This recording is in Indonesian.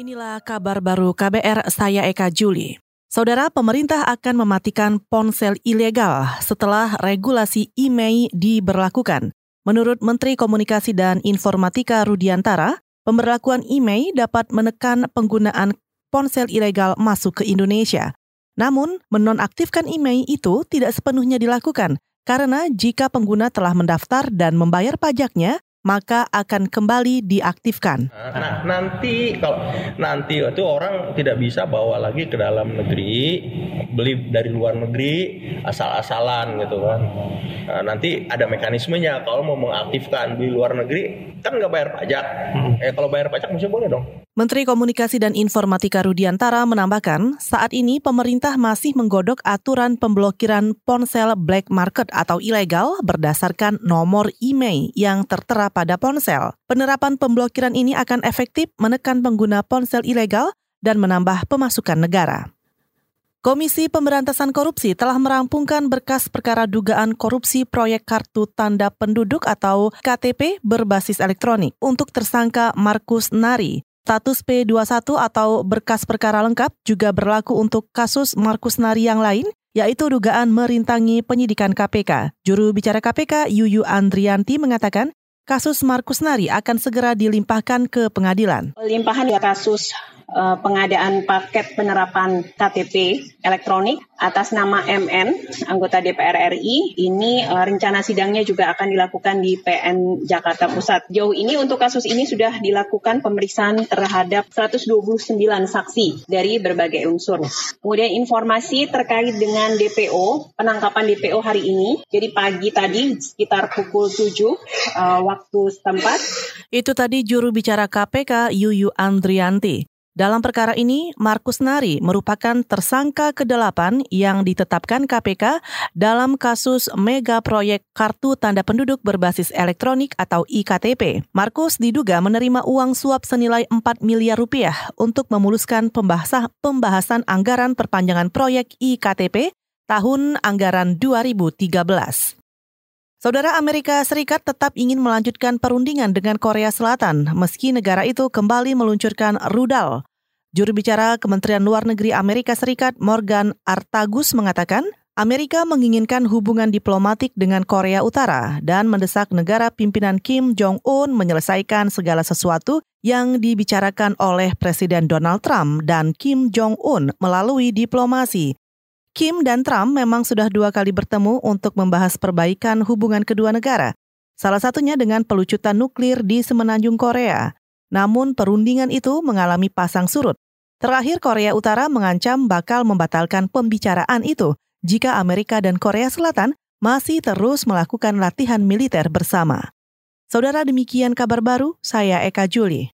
Inilah kabar baru KBR saya Eka Juli. Saudara, pemerintah akan mematikan ponsel ilegal setelah regulasi IMEI diberlakukan. Menurut Menteri Komunikasi dan Informatika Rudiantara, pemberlakuan IMEI dapat menekan penggunaan ponsel ilegal masuk ke Indonesia. Namun, menonaktifkan IMEI itu tidak sepenuhnya dilakukan karena jika pengguna telah mendaftar dan membayar pajaknya, maka akan kembali diaktifkan. Nah, nanti kalau nanti itu orang tidak bisa bawa lagi ke dalam negeri, beli dari luar negeri asal-asalan gitu kan. Nah, nanti ada mekanismenya kalau mau mengaktifkan di luar negeri kan nggak bayar pajak. Hmm. Eh kalau bayar pajak mesti boleh dong. Menteri Komunikasi dan Informatika Rudiantara menambahkan, saat ini pemerintah masih menggodok aturan pemblokiran ponsel black market atau ilegal berdasarkan nomor IMEI yang tertera pada ponsel. Penerapan pemblokiran ini akan efektif menekan pengguna ponsel ilegal dan menambah pemasukan negara. Komisi Pemberantasan Korupsi telah merampungkan berkas perkara dugaan korupsi proyek kartu tanda penduduk atau KTP berbasis elektronik untuk tersangka Markus Nari Status P21 atau berkas perkara lengkap juga berlaku untuk kasus Markus Nari yang lain, yaitu dugaan merintangi penyidikan KPK. Juru bicara KPK Yuyu Andrianti mengatakan, kasus Markus Nari akan segera dilimpahkan ke pengadilan. Limpahan ya kasus uh, pengadaan paket penerapan KTP elektronik atas nama MN, anggota DPR RI. Ini uh, rencana sidangnya juga akan dilakukan di PN Jakarta Pusat. Jauh ini untuk kasus ini sudah dilakukan pemeriksaan terhadap 129 saksi dari berbagai unsur. Kemudian informasi terkait dengan DPO, penangkapan DPO hari ini. Jadi pagi tadi sekitar pukul 7 uh, waktu setempat. Itu tadi juru bicara KPK Yuyu Andrianti. Dalam perkara ini, Markus Nari merupakan tersangka ke-8 yang ditetapkan KPK dalam kasus mega proyek kartu tanda penduduk berbasis elektronik atau IKTP. Markus diduga menerima uang suap senilai 4 miliar rupiah untuk memuluskan pembahasan, pembahasan anggaran perpanjangan proyek IKTP tahun anggaran 2013. Saudara Amerika Serikat tetap ingin melanjutkan perundingan dengan Korea Selatan meski negara itu kembali meluncurkan rudal. Juru bicara Kementerian Luar Negeri Amerika Serikat Morgan Artagus mengatakan, Amerika menginginkan hubungan diplomatik dengan Korea Utara dan mendesak negara pimpinan Kim Jong-un menyelesaikan segala sesuatu yang dibicarakan oleh Presiden Donald Trump dan Kim Jong-un melalui diplomasi. Kim dan Trump memang sudah dua kali bertemu untuk membahas perbaikan hubungan kedua negara, salah satunya dengan pelucutan nuklir di semenanjung Korea. Namun perundingan itu mengalami pasang surut. Terakhir Korea Utara mengancam bakal membatalkan pembicaraan itu jika Amerika dan Korea Selatan masih terus melakukan latihan militer bersama. Saudara demikian kabar baru, saya Eka Juli.